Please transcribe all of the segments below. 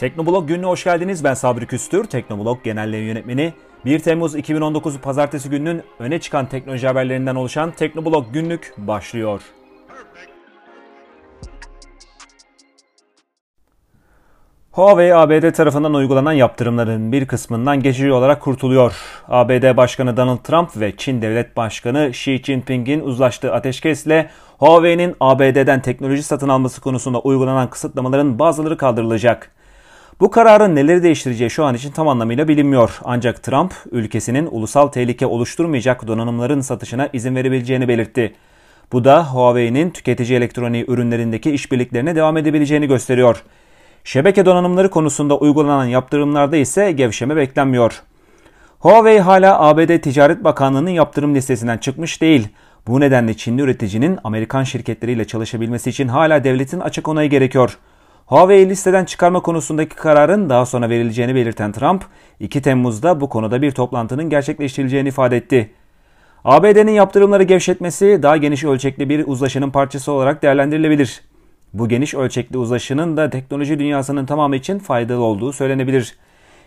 Teknoblog gününe hoş geldiniz. Ben Sabri Küstür, Teknoblog Genel Yönetmeni. 1 Temmuz 2019 Pazartesi gününün öne çıkan teknoloji haberlerinden oluşan Teknoblog günlük başlıyor. Huawei ABD tarafından uygulanan yaptırımların bir kısmından geçici olarak kurtuluyor. ABD Başkanı Donald Trump ve Çin Devlet Başkanı Xi Jinping'in uzlaştığı ateşkesle Huawei'nin ABD'den teknoloji satın alması konusunda uygulanan kısıtlamaların bazıları kaldırılacak. Bu kararın neleri değiştireceği şu an için tam anlamıyla bilinmiyor. Ancak Trump ülkesinin ulusal tehlike oluşturmayacak donanımların satışına izin verebileceğini belirtti. Bu da Huawei'nin tüketici elektroniği ürünlerindeki işbirliklerine devam edebileceğini gösteriyor. Şebeke donanımları konusunda uygulanan yaptırımlarda ise gevşeme beklenmiyor. Huawei hala ABD Ticaret Bakanlığı'nın yaptırım listesinden çıkmış değil. Bu nedenle Çinli üreticinin Amerikan şirketleriyle çalışabilmesi için hala devletin açık onayı gerekiyor. Huawei listeden çıkarma konusundaki kararın daha sonra verileceğini belirten Trump, 2 Temmuz'da bu konuda bir toplantının gerçekleştirileceğini ifade etti. ABD'nin yaptırımları gevşetmesi daha geniş ölçekli bir uzlaşının parçası olarak değerlendirilebilir. Bu geniş ölçekli uzlaşının da teknoloji dünyasının tamamı için faydalı olduğu söylenebilir.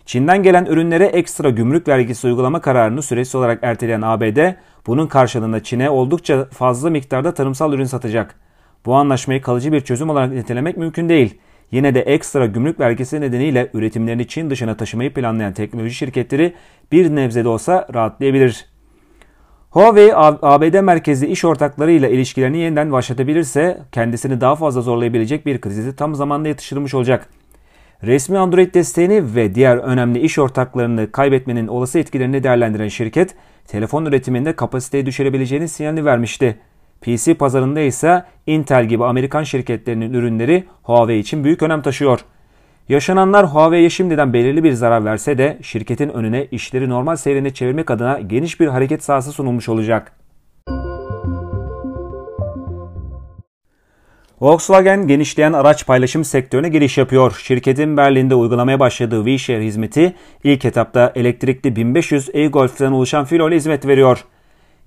Çin'den gelen ürünlere ekstra gümrük vergisi uygulama kararını süresiz olarak erteleyen ABD, bunun karşılığında Çin'e oldukça fazla miktarda tarımsal ürün satacak. Bu anlaşmayı kalıcı bir çözüm olarak nitelemek mümkün değil. Yine de ekstra gümrük vergisi nedeniyle üretimlerini Çin dışına taşımayı planlayan teknoloji şirketleri bir nebze de olsa rahatlayabilir. Huawei, ABD merkezli iş ortaklarıyla ilişkilerini yeniden başlatabilirse kendisini daha fazla zorlayabilecek bir krizi tam zamanda yetiştirmiş olacak. Resmi Android desteğini ve diğer önemli iş ortaklarını kaybetmenin olası etkilerini değerlendiren şirket, telefon üretiminde kapasiteyi düşürebileceğini sinyalini vermişti. PC pazarında ise Intel gibi Amerikan şirketlerinin ürünleri Huawei için büyük önem taşıyor. Yaşananlar Huawei'ye şimdiden belirli bir zarar verse de şirketin önüne işleri normal seyrine çevirmek adına geniş bir hareket sahası sunulmuş olacak. Volkswagen genişleyen araç paylaşım sektörüne giriş yapıyor. Şirketin Berlin'de uygulamaya başladığı WeShare hizmeti ilk etapta elektrikli 1500 e-Golf'ten oluşan filo ile hizmet veriyor.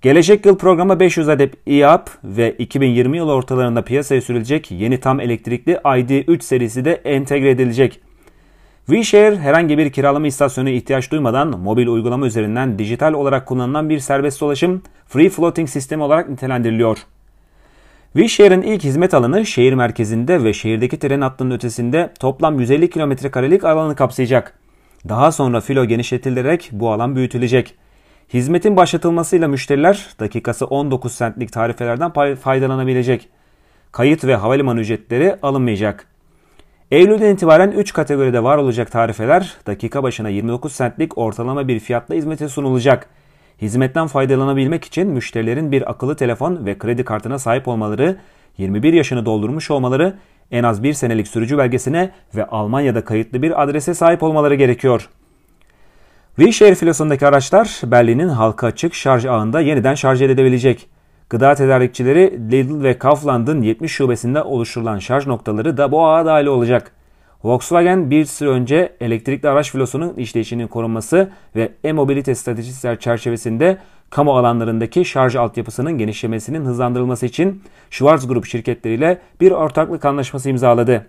Gelecek yıl programa 500 adet e-up ve 2020 yıl ortalarında piyasaya sürülecek yeni tam elektrikli ID3 serisi de entegre edilecek. WeShare herhangi bir kiralama istasyonu ihtiyaç duymadan mobil uygulama üzerinden dijital olarak kullanılan bir serbest dolaşım free floating sistemi olarak nitelendiriliyor. WeShare'ın ilk hizmet alanı şehir merkezinde ve şehirdeki tren hattının ötesinde toplam 150 kilometrekarelik alanı kapsayacak. Daha sonra filo genişletilerek bu alan büyütülecek. Hizmetin başlatılmasıyla müşteriler dakikası 19 centlik tarifelerden faydalanabilecek. Kayıt ve havalimanı ücretleri alınmayacak. Eylül'den itibaren 3 kategoride var olacak tarifeler dakika başına 29 centlik ortalama bir fiyatla hizmete sunulacak. Hizmetten faydalanabilmek için müşterilerin bir akıllı telefon ve kredi kartına sahip olmaları, 21 yaşını doldurmuş olmaları, en az bir senelik sürücü belgesine ve Almanya'da kayıtlı bir adrese sahip olmaları gerekiyor. WeShare filosundaki araçlar Berlin'in halka açık şarj ağında yeniden şarj edilebilecek. Gıda tedarikçileri Lidl ve Kaufland'ın 70 şubesinde oluşturulan şarj noktaları da bu ağa dahil olacak. Volkswagen bir süre önce elektrikli araç filosunun işleyişinin korunması ve e-mobilite stratejisi çerçevesinde kamu alanlarındaki şarj altyapısının genişlemesinin hızlandırılması için Schwarz Grup şirketleriyle bir ortaklık anlaşması imzaladı.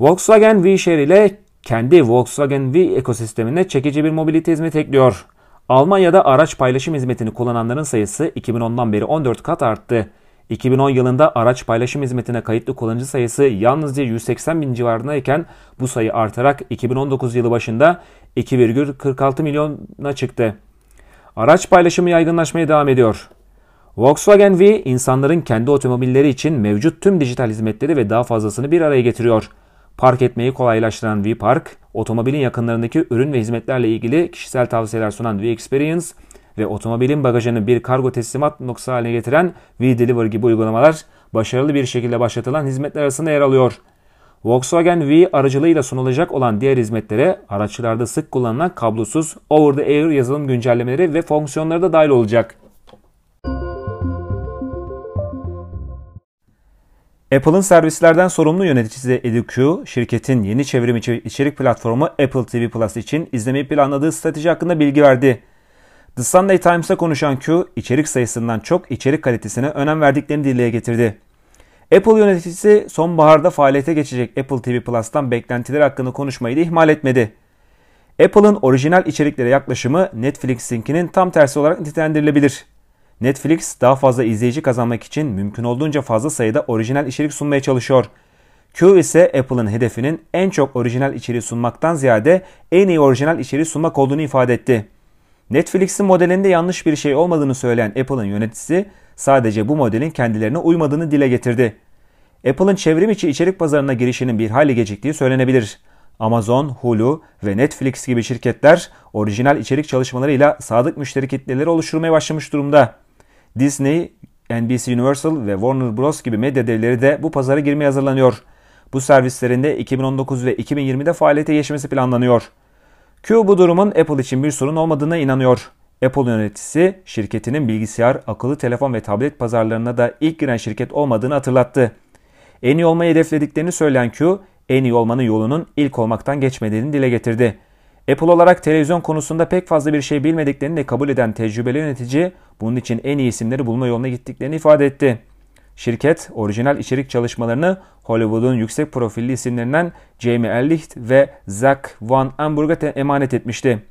Volkswagen WeShare ile kendi Volkswagen V ekosistemine çekici bir mobilite hizmeti ekliyor. Almanya'da araç paylaşım hizmetini kullananların sayısı 2010'dan beri 14 kat arttı. 2010 yılında araç paylaşım hizmetine kayıtlı kullanıcı sayısı yalnızca 180 bin civarındayken bu sayı artarak 2019 yılı başında 2,46 milyona çıktı. Araç paylaşımı yaygınlaşmaya devam ediyor. Volkswagen V insanların kendi otomobilleri için mevcut tüm dijital hizmetleri ve daha fazlasını bir araya getiriyor. Park etmeyi kolaylaştıran V-Park, otomobilin yakınlarındaki ürün ve hizmetlerle ilgili kişisel tavsiyeler sunan V-Experience ve otomobilin bagajını bir kargo teslimat noktası haline getiren V-Deliver gibi uygulamalar başarılı bir şekilde başlatılan hizmetler arasında yer alıyor. Volkswagen V aracılığıyla sunulacak olan diğer hizmetlere araçlarda sık kullanılan kablosuz over-the-air yazılım güncellemeleri ve fonksiyonları da dahil olacak. Apple'ın servislerden sorumlu yöneticisi Eddie Q, şirketin yeni çevrim içi içerik platformu Apple TV Plus için izlemeyi planladığı strateji hakkında bilgi verdi. The Sunday Times'a konuşan Q, içerik sayısından çok içerik kalitesine önem verdiklerini dile getirdi. Apple yöneticisi sonbaharda faaliyete geçecek Apple TV Plus'tan beklentileri hakkında konuşmayı da ihmal etmedi. Apple'ın orijinal içeriklere yaklaşımı Netflix'inkinin tam tersi olarak nitelendirilebilir. Netflix daha fazla izleyici kazanmak için mümkün olduğunca fazla sayıda orijinal içerik sunmaya çalışıyor. Q ise Apple'ın hedefinin en çok orijinal içeriği sunmaktan ziyade en iyi orijinal içeriği sunmak olduğunu ifade etti. Netflix'in modelinde yanlış bir şey olmadığını söyleyen Apple'ın yöneticisi sadece bu modelin kendilerine uymadığını dile getirdi. Apple'ın çevrim içi içerik pazarına girişinin bir hayli geciktiği söylenebilir. Amazon, Hulu ve Netflix gibi şirketler orijinal içerik çalışmalarıyla sadık müşteri kitleleri oluşturmaya başlamış durumda. Disney, NBC Universal ve Warner Bros. gibi medya devleri de bu pazara girmeye hazırlanıyor. Bu servislerinde 2019 ve 2020'de faaliyete geçmesi planlanıyor. Q bu durumun Apple için bir sorun olmadığına inanıyor. Apple yöneticisi şirketinin bilgisayar, akıllı telefon ve tablet pazarlarına da ilk giren şirket olmadığını hatırlattı. En iyi olmayı hedeflediklerini söyleyen Q, en iyi olmanın yolunun ilk olmaktan geçmediğini dile getirdi. Apple olarak televizyon konusunda pek fazla bir şey bilmediklerini de kabul eden tecrübeli yönetici bunun için en iyi isimleri bulma yoluna gittiklerini ifade etti. Şirket orijinal içerik çalışmalarını Hollywood'un yüksek profilli isimlerinden Jamie Ellicht ve Zach Van Amberg'a emanet etmişti.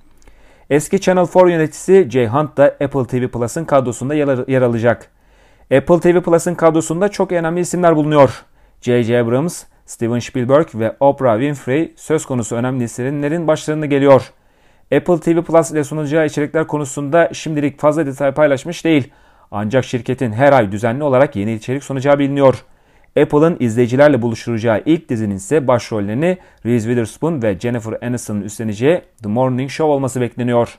Eski Channel 4 yöneticisi Jay Hunt da Apple TV Plus'ın kadrosunda yer alacak. Apple TV Plus'ın kadrosunda çok önemli isimler bulunuyor. J.J. Abrams, Steven Spielberg ve Oprah Winfrey söz konusu önemli isimlerin başlarında geliyor. Apple TV Plus ile sunacağı içerikler konusunda şimdilik fazla detay paylaşmış değil. Ancak şirketin her ay düzenli olarak yeni içerik sunacağı biliniyor. Apple'ın izleyicilerle buluşturacağı ilk dizinin ise başrollerini Reese Witherspoon ve Jennifer Aniston'un üstleneceği The Morning Show olması bekleniyor.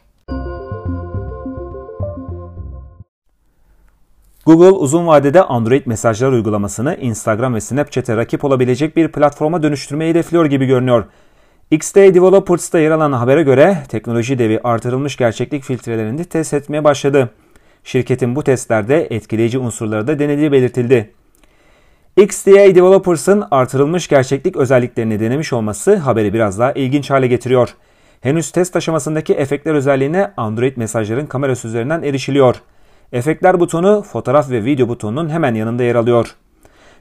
Google uzun vadede Android mesajlar uygulamasını Instagram ve Snapchat'e rakip olabilecek bir platforma dönüştürmeyi hedefliyor gibi görünüyor. XDA Developers'ta yer alan habere göre teknoloji devi artırılmış gerçeklik filtrelerini test etmeye başladı. Şirketin bu testlerde etkileyici unsurları da denediği belirtildi. XDA Developers'ın artırılmış gerçeklik özelliklerini denemiş olması haberi biraz daha ilginç hale getiriyor. Henüz test aşamasındaki efektler özelliğine Android mesajların kamerası üzerinden erişiliyor. Efektler butonu fotoğraf ve video butonunun hemen yanında yer alıyor.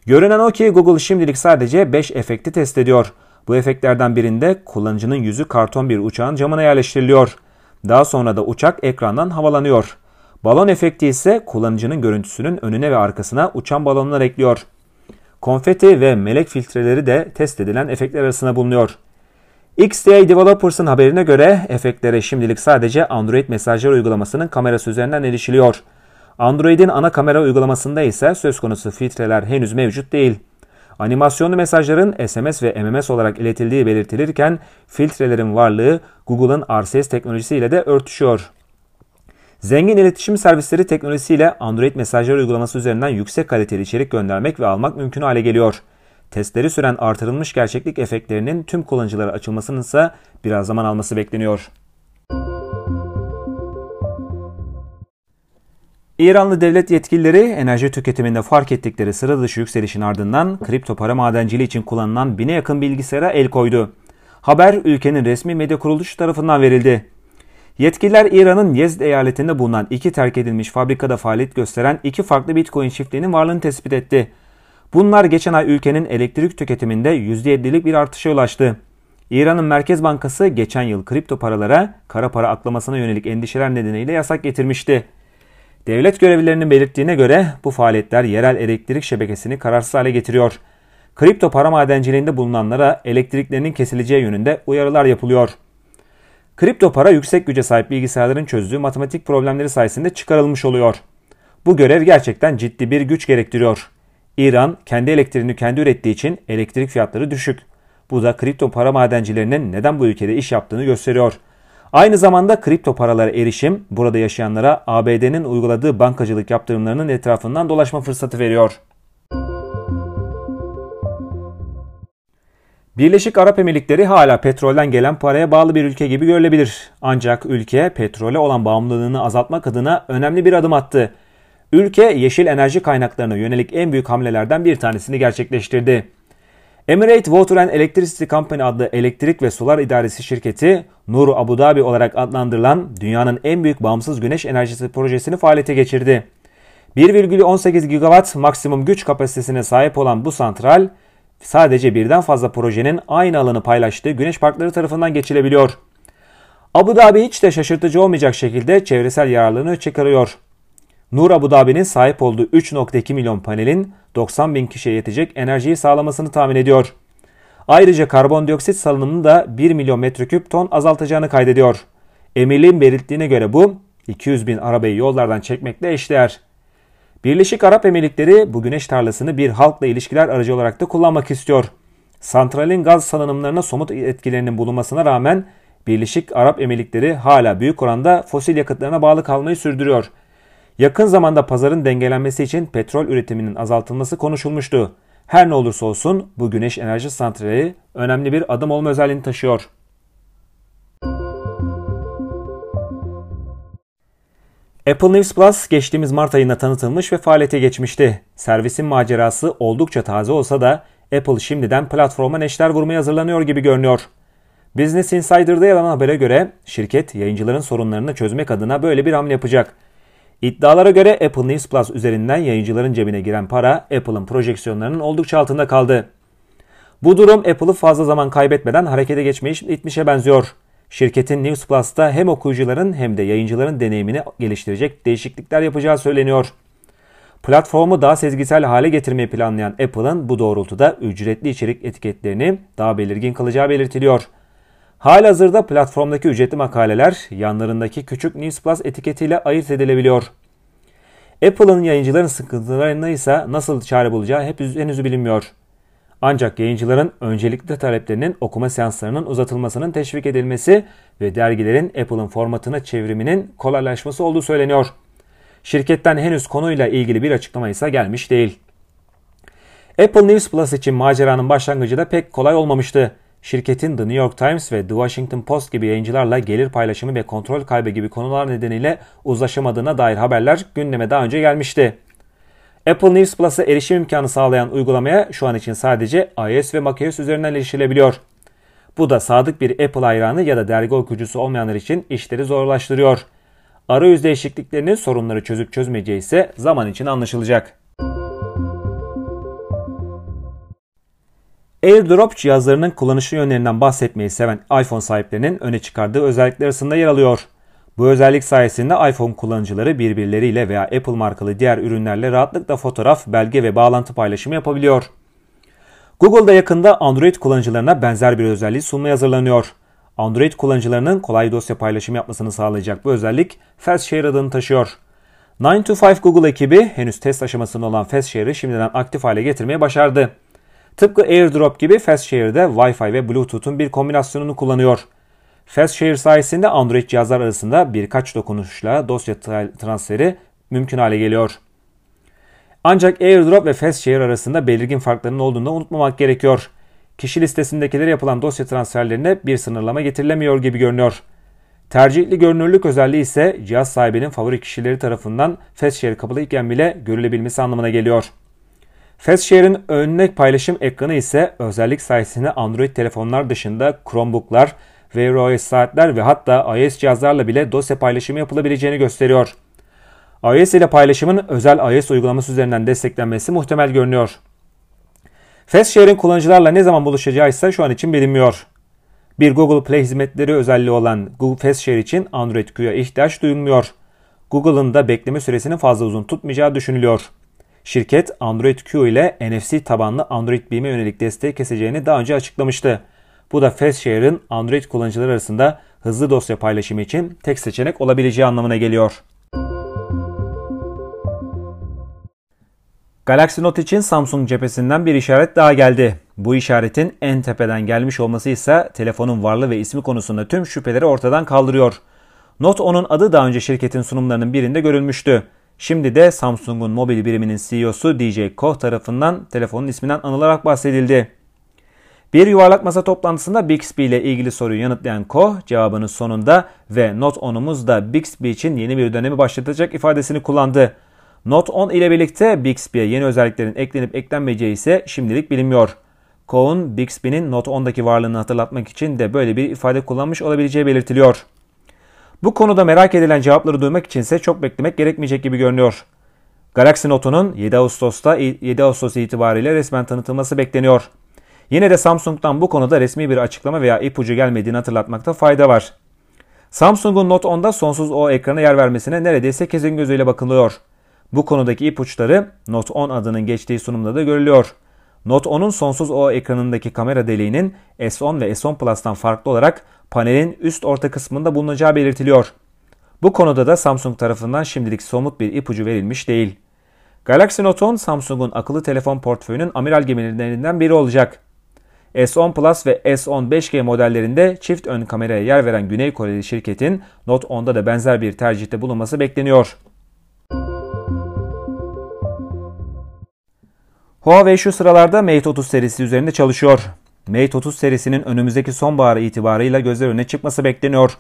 Görünen o ki Google şimdilik sadece 5 efekti test ediyor. Bu efektlerden birinde kullanıcının yüzü karton bir uçağın camına yerleştiriliyor. Daha sonra da uçak ekrandan havalanıyor. Balon efekti ise kullanıcının görüntüsünün önüne ve arkasına uçan balonlar ekliyor. Konfeti ve melek filtreleri de test edilen efektler arasında bulunuyor. XDA Developers'ın haberine göre efektlere şimdilik sadece Android mesajlar uygulamasının kamerası üzerinden erişiliyor. Android'in ana kamera uygulamasında ise söz konusu filtreler henüz mevcut değil. Animasyonlu mesajların SMS ve MMS olarak iletildiği belirtilirken filtrelerin varlığı Google'ın RCS teknolojisiyle de örtüşüyor. Zengin iletişim servisleri teknolojisiyle Android mesajlar uygulaması üzerinden yüksek kaliteli içerik göndermek ve almak mümkün hale geliyor. Testleri süren artırılmış gerçeklik efektlerinin tüm kullanıcılara açılmasının ise biraz zaman alması bekleniyor. İranlı devlet yetkilileri enerji tüketiminde fark ettikleri sıra dışı yükselişin ardından kripto para madenciliği için kullanılan bine yakın bilgisayara el koydu. Haber ülkenin resmi medya kuruluşu tarafından verildi. Yetkililer İran'ın Yezd eyaletinde bulunan iki terk edilmiş fabrikada faaliyet gösteren iki farklı bitcoin çiftliğinin varlığını tespit etti. Bunlar geçen ay ülkenin elektrik tüketiminde %7'lik bir artışa ulaştı. İran'ın Merkez Bankası geçen yıl kripto paralara kara para aklamasına yönelik endişeler nedeniyle yasak getirmişti. Devlet görevlilerinin belirttiğine göre bu faaliyetler yerel elektrik şebekesini kararsız hale getiriyor. Kripto para madenciliğinde bulunanlara elektriklerinin kesileceği yönünde uyarılar yapılıyor. Kripto para yüksek güce sahip bilgisayarların çözdüğü matematik problemleri sayesinde çıkarılmış oluyor. Bu görev gerçekten ciddi bir güç gerektiriyor. İran kendi elektriğini kendi ürettiği için elektrik fiyatları düşük. Bu da kripto para madencilerinin neden bu ülkede iş yaptığını gösteriyor. Aynı zamanda kripto paralara erişim burada yaşayanlara ABD'nin uyguladığı bankacılık yaptırımlarının etrafından dolaşma fırsatı veriyor. Birleşik Arap Emirlikleri hala petrolden gelen paraya bağlı bir ülke gibi görülebilir. Ancak ülke petrole olan bağımlılığını azaltmak adına önemli bir adım attı. Ülke yeşil enerji kaynaklarına yönelik en büyük hamlelerden bir tanesini gerçekleştirdi. Emirate Water and Electricity Company adlı elektrik ve solar idaresi şirketi Nur Abu Dhabi olarak adlandırılan dünyanın en büyük bağımsız güneş enerjisi projesini faaliyete geçirdi. 1,18 gigawatt maksimum güç kapasitesine sahip olan bu santral sadece birden fazla projenin aynı alanı paylaştığı güneş parkları tarafından geçilebiliyor. Abu Dhabi hiç de şaşırtıcı olmayacak şekilde çevresel yararlarını çıkarıyor. Nur Abu Dhabi'nin sahip olduğu 3.2 milyon panelin 90 bin kişiye yetecek enerjiyi sağlamasını tahmin ediyor. Ayrıca karbondioksit salınımını da 1 milyon metreküp ton azaltacağını kaydediyor. Emirliğin belirttiğine göre bu 200 bin arabayı yollardan çekmekle eşdeğer. Birleşik Arap Emirlikleri bu güneş tarlasını bir halkla ilişkiler aracı olarak da kullanmak istiyor. Santralin gaz salınımlarına somut etkilerinin bulunmasına rağmen Birleşik Arap Emirlikleri hala büyük oranda fosil yakıtlarına bağlı kalmayı sürdürüyor. Yakın zamanda pazarın dengelenmesi için petrol üretiminin azaltılması konuşulmuştu. Her ne olursa olsun bu güneş enerji santrali önemli bir adım olma özelliğini taşıyor. Apple News Plus geçtiğimiz Mart ayında tanıtılmış ve faaliyete geçmişti. Servisin macerası oldukça taze olsa da Apple şimdiden platforma neşter vurmaya hazırlanıyor gibi görünüyor. Business Insider'da yer habere göre şirket yayıncıların sorunlarını çözmek adına böyle bir hamle yapacak. İddialara göre Apple News Plus üzerinden yayıncıların cebine giren para Apple'ın projeksiyonlarının oldukça altında kaldı. Bu durum Apple'ı fazla zaman kaybetmeden harekete geçmeyi itmişe benziyor. Şirketin News Plus'ta hem okuyucuların hem de yayıncıların deneyimini geliştirecek değişiklikler yapacağı söyleniyor. Platformu daha sezgisel hale getirmeyi planlayan Apple'ın bu doğrultuda ücretli içerik etiketlerini daha belirgin kılacağı belirtiliyor. Halihazırda platformdaki ücretli makaleler yanlarındaki küçük News Plus etiketiyle ayırt edilebiliyor. Apple'ın yayıncıların sıkıntılarına ise nasıl çare bulacağı hep henüz bilinmiyor. Ancak yayıncıların öncelikli taleplerinin okuma seanslarının uzatılmasının teşvik edilmesi ve dergilerin Apple'ın formatına çevriminin kolaylaşması olduğu söyleniyor. Şirketten henüz konuyla ilgili bir açıklama ise gelmiş değil. Apple News Plus için maceranın başlangıcı da pek kolay olmamıştı. Şirketin The New York Times ve The Washington Post gibi yayıncılarla gelir paylaşımı ve kontrol kaybı gibi konular nedeniyle uzlaşamadığına dair haberler gündeme daha önce gelmişti. Apple News Plus'a erişim imkanı sağlayan uygulamaya şu an için sadece iOS ve macOS üzerinden erişilebiliyor. Bu da sadık bir Apple hayranı ya da dergi okuyucusu olmayanlar için işleri zorlaştırıyor. Arayüz değişikliklerinin sorunları çözüp çözmeyeceği ise zaman için anlaşılacak. AirDrop cihazlarının kullanışı yönlerinden bahsetmeyi seven iPhone sahiplerinin öne çıkardığı özellikler arasında yer alıyor. Bu özellik sayesinde iPhone kullanıcıları birbirleriyle veya Apple markalı diğer ürünlerle rahatlıkla fotoğraf, belge ve bağlantı paylaşımı yapabiliyor. Google da yakında Android kullanıcılarına benzer bir özelliği sunmaya hazırlanıyor. Android kullanıcılarının kolay dosya paylaşımı yapmasını sağlayacak bu özellik FastShare adını taşıyor. 9 to 5 Google ekibi henüz test aşamasında olan FastShare'ı şimdiden aktif hale getirmeye başardı. Tıpkı AirDrop gibi FastShare'de Wi-Fi ve Bluetooth'un bir kombinasyonunu kullanıyor. FastShare sayesinde Android cihazlar arasında birkaç dokunuşla dosya transferi mümkün hale geliyor. Ancak AirDrop ve FastShare arasında belirgin farkların olduğunu da unutmamak gerekiyor. Kişi listesindekilere yapılan dosya transferlerine bir sınırlama getirilemiyor gibi görünüyor. Tercihli görünürlük özelliği ise cihaz sahibinin favori kişileri tarafından FastShare kapalıyken bile görülebilmesi anlamına geliyor. FastShare'in örnek paylaşım ekranı ise özellik sayesinde Android telefonlar dışında Chromebook'lar, Wear OS saatler ve hatta iOS cihazlarla bile dosya paylaşımı yapılabileceğini gösteriyor. iOS ile paylaşımın özel iOS uygulaması üzerinden desteklenmesi muhtemel görünüyor. FastShare'in kullanıcılarla ne zaman buluşacağı ise şu an için bilinmiyor. Bir Google Play hizmetleri özelliği olan Google FastShare için Android Q'ya ihtiyaç duyulmuyor. Google'ın da bekleme süresini fazla uzun tutmayacağı düşünülüyor. Şirket Android Q ile NFC tabanlı Android Beam'e yönelik desteği keseceğini daha önce açıklamıştı. Bu da FastShare'ın Android kullanıcıları arasında hızlı dosya paylaşımı için tek seçenek olabileceği anlamına geliyor. Galaxy Note için Samsung cephesinden bir işaret daha geldi. Bu işaretin en tepeden gelmiş olması ise telefonun varlığı ve ismi konusunda tüm şüpheleri ortadan kaldırıyor. Note 10'un adı daha önce şirketin sunumlarının birinde görülmüştü. Şimdi de Samsung'un mobil biriminin CEO'su DJ Koh tarafından telefonun isminden anılarak bahsedildi. Bir yuvarlak masa toplantısında Bixby ile ilgili soruyu yanıtlayan Koh cevabının sonunda ve Note 10'umuz da Bixby için yeni bir dönemi başlatacak ifadesini kullandı. Note 10 ile birlikte Bixby'ye yeni özelliklerin eklenip eklenmeyeceği ise şimdilik bilinmiyor. Koh'un Bixby'nin Note 10'daki varlığını hatırlatmak için de böyle bir ifade kullanmış olabileceği belirtiliyor. Bu konuda merak edilen cevapları duymak içinse çok beklemek gerekmeyecek gibi görünüyor. Galaxy Note'un 7 Ağustos'ta 7 Ağustos itibariyle resmen tanıtılması bekleniyor. Yine de Samsung'dan bu konuda resmi bir açıklama veya ipucu gelmediğini hatırlatmakta fayda var. Samsung'un Note 10'da sonsuz O ekrana yer vermesine neredeyse kesin gözüyle bakılıyor. Bu konudaki ipuçları Note 10 adının geçtiği sunumda da görülüyor. Note 10'un sonsuz O ekranındaki kamera deliğinin S10 ve S10 Plus'tan farklı olarak panelin üst orta kısmında bulunacağı belirtiliyor. Bu konuda da Samsung tarafından şimdilik somut bir ipucu verilmiş değil. Galaxy Note 10 Samsung'un akıllı telefon portföyünün amiral gemilerinden biri olacak. S10 Plus ve S10 5G modellerinde çift ön kameraya yer veren Güney Koreli şirketin Note 10'da da benzer bir tercihte bulunması bekleniyor. Huawei şu sıralarda Mate 30 serisi üzerinde çalışıyor. Mate 30 serisinin önümüzdeki sonbahar itibarıyla gözler önüne çıkması bekleniyor.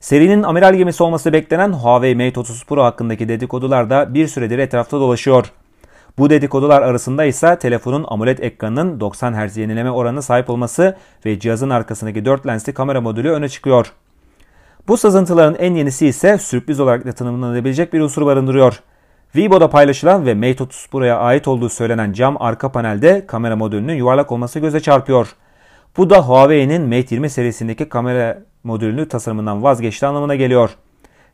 Serinin amiral gemisi olması beklenen Huawei Mate 30 Pro hakkındaki dedikodular da bir süredir etrafta dolaşıyor. Bu dedikodular arasında ise telefonun AMOLED ekranının 90 Hz yenileme oranına sahip olması ve cihazın arkasındaki 4 lensli kamera modülü öne çıkıyor. Bu sızıntıların en yenisi ise sürpriz olarak da tanımlanabilecek bir unsur barındırıyor. Vivo'da paylaşılan ve Mate 30 Pro'ya ait olduğu söylenen cam arka panelde kamera modülünün yuvarlak olması göze çarpıyor. Bu da Huawei'nin Mate 20 serisindeki kamera modülünü tasarımından vazgeçti anlamına geliyor.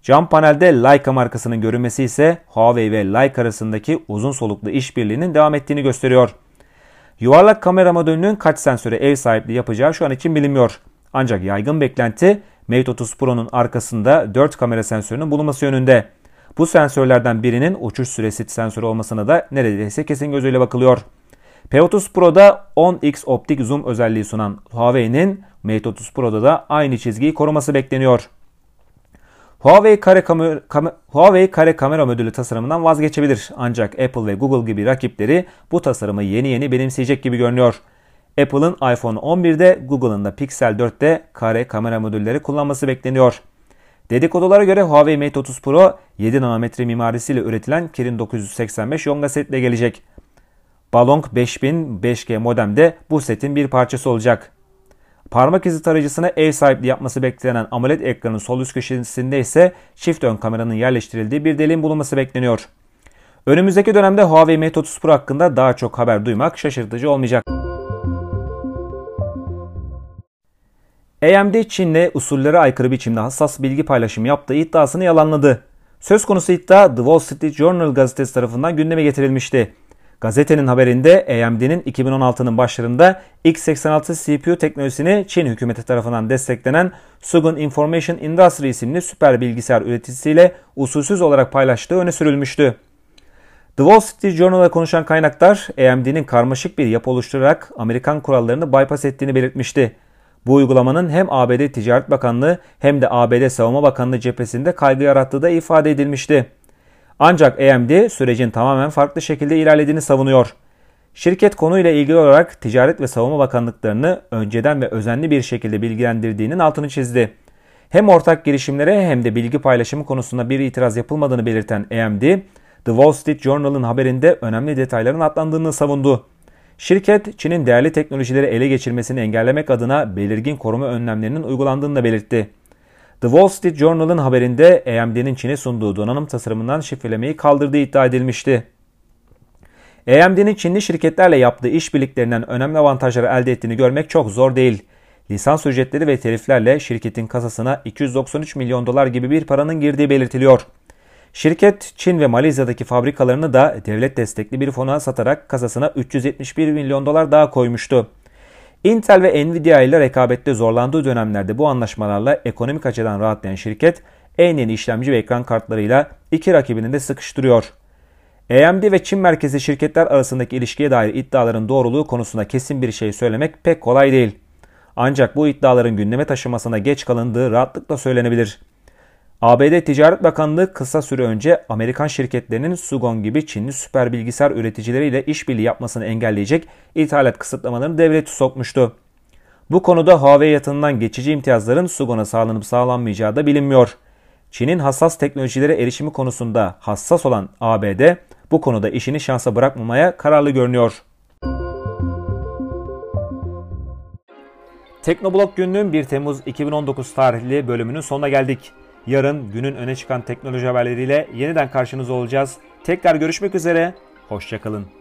Cam panelde Leica markasının görünmesi ise Huawei ve Leica arasındaki uzun soluklu işbirliğinin devam ettiğini gösteriyor. Yuvarlak kamera modülünün kaç sensöre ev sahipliği yapacağı şu an için bilinmiyor. Ancak yaygın beklenti Mate 30 Pro'nun arkasında 4 kamera sensörünün bulunması yönünde. Bu sensörlerden birinin uçuş süresi sensörü olmasına da neredeyse kesin gözüyle bakılıyor. P30 Pro'da 10x optik zoom özelliği sunan Huawei'nin Mate 30 Pro'da da aynı çizgiyi koruması bekleniyor. Huawei kare, kamer, kam Huawei kare kamera modülü tasarımından vazgeçebilir. Ancak Apple ve Google gibi rakipleri bu tasarımı yeni yeni benimseyecek gibi görünüyor. Apple'ın iPhone 11'de, Google'ın da Pixel 4'te kare kamera modülleri kullanması bekleniyor. Dedikodulara göre Huawei Mate 30 Pro 7 nanometre mimarisiyle üretilen Kirin 985 Yonga setle gelecek. Balong 5000 5G modem de bu setin bir parçası olacak. Parmak izi tarayıcısına ev sahipliği yapması beklenen AMOLED ekranın sol üst köşesinde ise çift ön kameranın yerleştirildiği bir deliğin bulunması bekleniyor. Önümüzdeki dönemde Huawei Mate 30 Pro hakkında daha çok haber duymak şaşırtıcı olmayacak. AMD Çin'le usullere aykırı biçimde hassas bilgi paylaşımı yaptığı iddiasını yalanladı. Söz konusu iddia The Wall Street Journal gazetesi tarafından gündeme getirilmişti. Gazetenin haberinde AMD'nin 2016'nın başlarında x86 CPU teknolojisini Çin hükümeti tarafından desteklenen Sugun Information Industry isimli süper bilgisayar üreticisiyle usulsüz olarak paylaştığı öne sürülmüştü. The Wall Street Journal'a konuşan kaynaklar AMD'nin karmaşık bir yapı oluşturarak Amerikan kurallarını bypass ettiğini belirtmişti. Bu uygulamanın hem ABD Ticaret Bakanlığı hem de ABD Savunma Bakanlığı cephesinde kaygı yarattığı da ifade edilmişti. Ancak AMD sürecin tamamen farklı şekilde ilerlediğini savunuyor. Şirket konuyla ilgili olarak Ticaret ve Savunma Bakanlıklarını önceden ve özenli bir şekilde bilgilendirdiğinin altını çizdi. Hem ortak girişimlere hem de bilgi paylaşımı konusunda bir itiraz yapılmadığını belirten AMD, The Wall Street Journal'ın haberinde önemli detayların atlandığını savundu. Şirket, Çin'in değerli teknolojileri ele geçirmesini engellemek adına belirgin koruma önlemlerinin uygulandığını da belirtti. The Wall Street Journal'ın haberinde AMD'nin Çin'e sunduğu donanım tasarımından şifrelemeyi kaldırdığı iddia edilmişti. AMD'nin Çinli şirketlerle yaptığı işbirliklerinden önemli avantajları elde ettiğini görmek çok zor değil. Lisans ücretleri ve teliflerle şirketin kasasına 293 milyon dolar gibi bir paranın girdiği belirtiliyor. Şirket Çin ve Malezya'daki fabrikalarını da devlet destekli bir fona satarak kasasına 371 milyon dolar daha koymuştu. Intel ve Nvidia ile rekabette zorlandığı dönemlerde bu anlaşmalarla ekonomik açıdan rahatlayan şirket en yeni işlemci ve ekran kartlarıyla iki rakibini de sıkıştırıyor. AMD ve Çin merkezi şirketler arasındaki ilişkiye dair iddiaların doğruluğu konusunda kesin bir şey söylemek pek kolay değil. Ancak bu iddiaların gündeme taşımasına geç kalındığı rahatlıkla söylenebilir. ABD Ticaret Bakanlığı kısa süre önce Amerikan şirketlerinin Sugon gibi Çinli süper bilgisayar üreticileriyle işbirliği yapmasını engelleyecek ithalat kısıtlamalarını devreye sokmuştu. Bu konuda Huawei yatırımından geçici imtiyazların Sugon'a sağlanıp sağlanmayacağı da bilinmiyor. Çin'in hassas teknolojilere erişimi konusunda hassas olan ABD bu konuda işini şansa bırakmamaya kararlı görünüyor. Teknoblog günlüğün 1 Temmuz 2019 tarihli bölümünün sonuna geldik. Yarın günün öne çıkan teknoloji haberleriyle yeniden karşınızda olacağız. Tekrar görüşmek üzere, hoşçakalın.